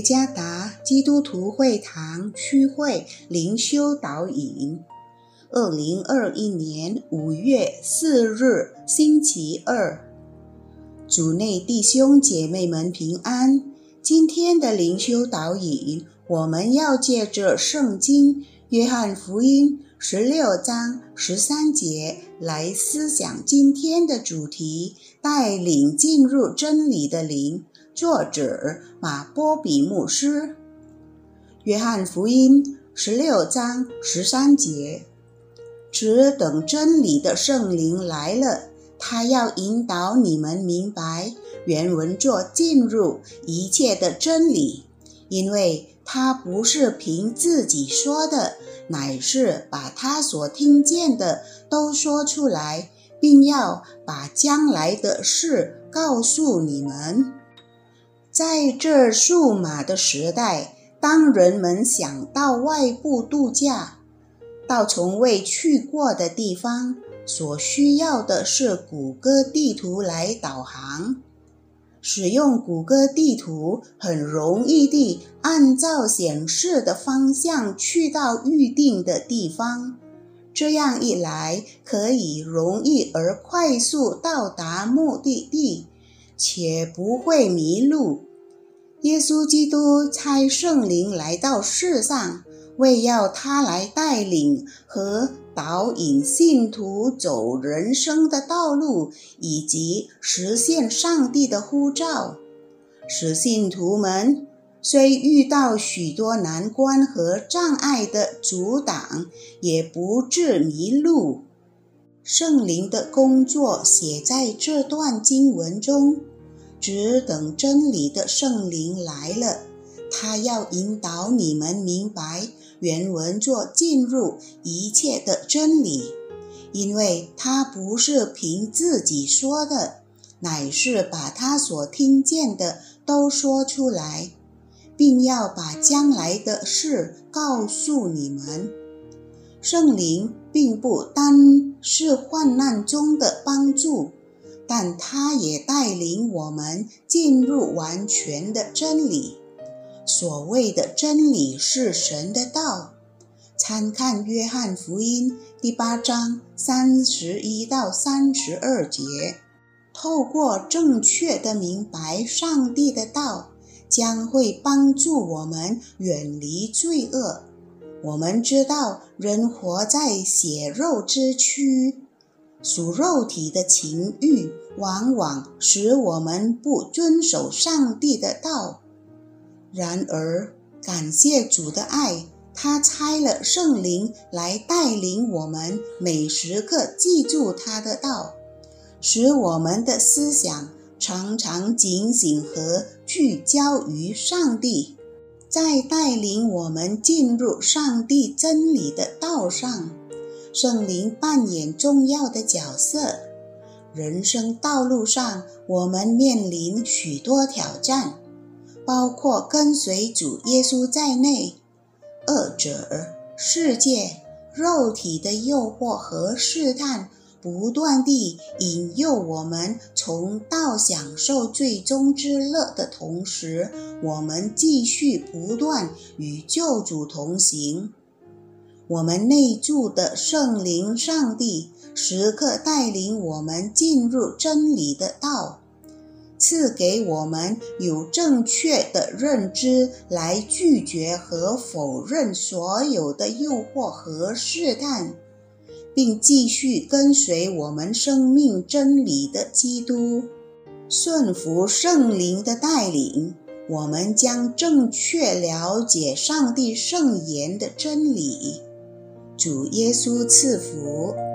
加达基督徒会堂区会灵修导引，二零二一年五月四日星期二，主内弟兄姐妹们平安。今天的灵修导引，我们要借着圣经约翰福音十六章十三节来思想今天的主题：带领进入真理的灵。作者马波比牧师，约翰福音十六章十三节，只等真理的圣灵来了，他要引导你们明白。原文作进入一切的真理，因为他不是凭自己说的，乃是把他所听见的都说出来，并要把将来的事告诉你们。在这数码的时代，当人们想到外部度假，到从未去过的地方，所需要的是谷歌地图来导航。使用谷歌地图，很容易地按照显示的方向去到预定的地方。这样一来，可以容易而快速到达目的地。且不会迷路。耶稣基督差圣灵来到世上，为要他来带领和导引信徒走人生的道路，以及实现上帝的呼召，使信徒们虽遇到许多难关和障碍的阻挡，也不致迷路。圣灵的工作写在这段经文中。只等真理的圣灵来了，他要引导你们明白原文作进入一切的真理，因为他不是凭自己说的，乃是把他所听见的都说出来，并要把将来的事告诉你们。圣灵并不单是患难中的帮助。但他也带领我们进入完全的真理。所谓的真理是神的道。参看约翰福音第八章三十一到三十二节。透过正确的明白上帝的道，将会帮助我们远离罪恶。我们知道，人活在血肉之躯。属肉体的情欲，往往使我们不遵守上帝的道。然而，感谢主的爱，他差了圣灵来带领我们，每时刻记住他的道，使我们的思想常常警醒和聚焦于上帝，在带领我们进入上帝真理的道上。圣灵扮演重要的角色。人生道路上，我们面临许多挑战，包括跟随主耶稣在内，二者、世界、肉体的诱惑和试探，不断地引诱我们从道享受最终之乐的同时，我们继续不断与救主同行。我们内住的圣灵上帝时刻带领我们进入真理的道，赐给我们有正确的认知来拒绝和否认所有的诱惑和试探，并继续跟随我们生命真理的基督，顺服圣灵的带领，我们将正确了解上帝圣言的真理。主耶稣赐福。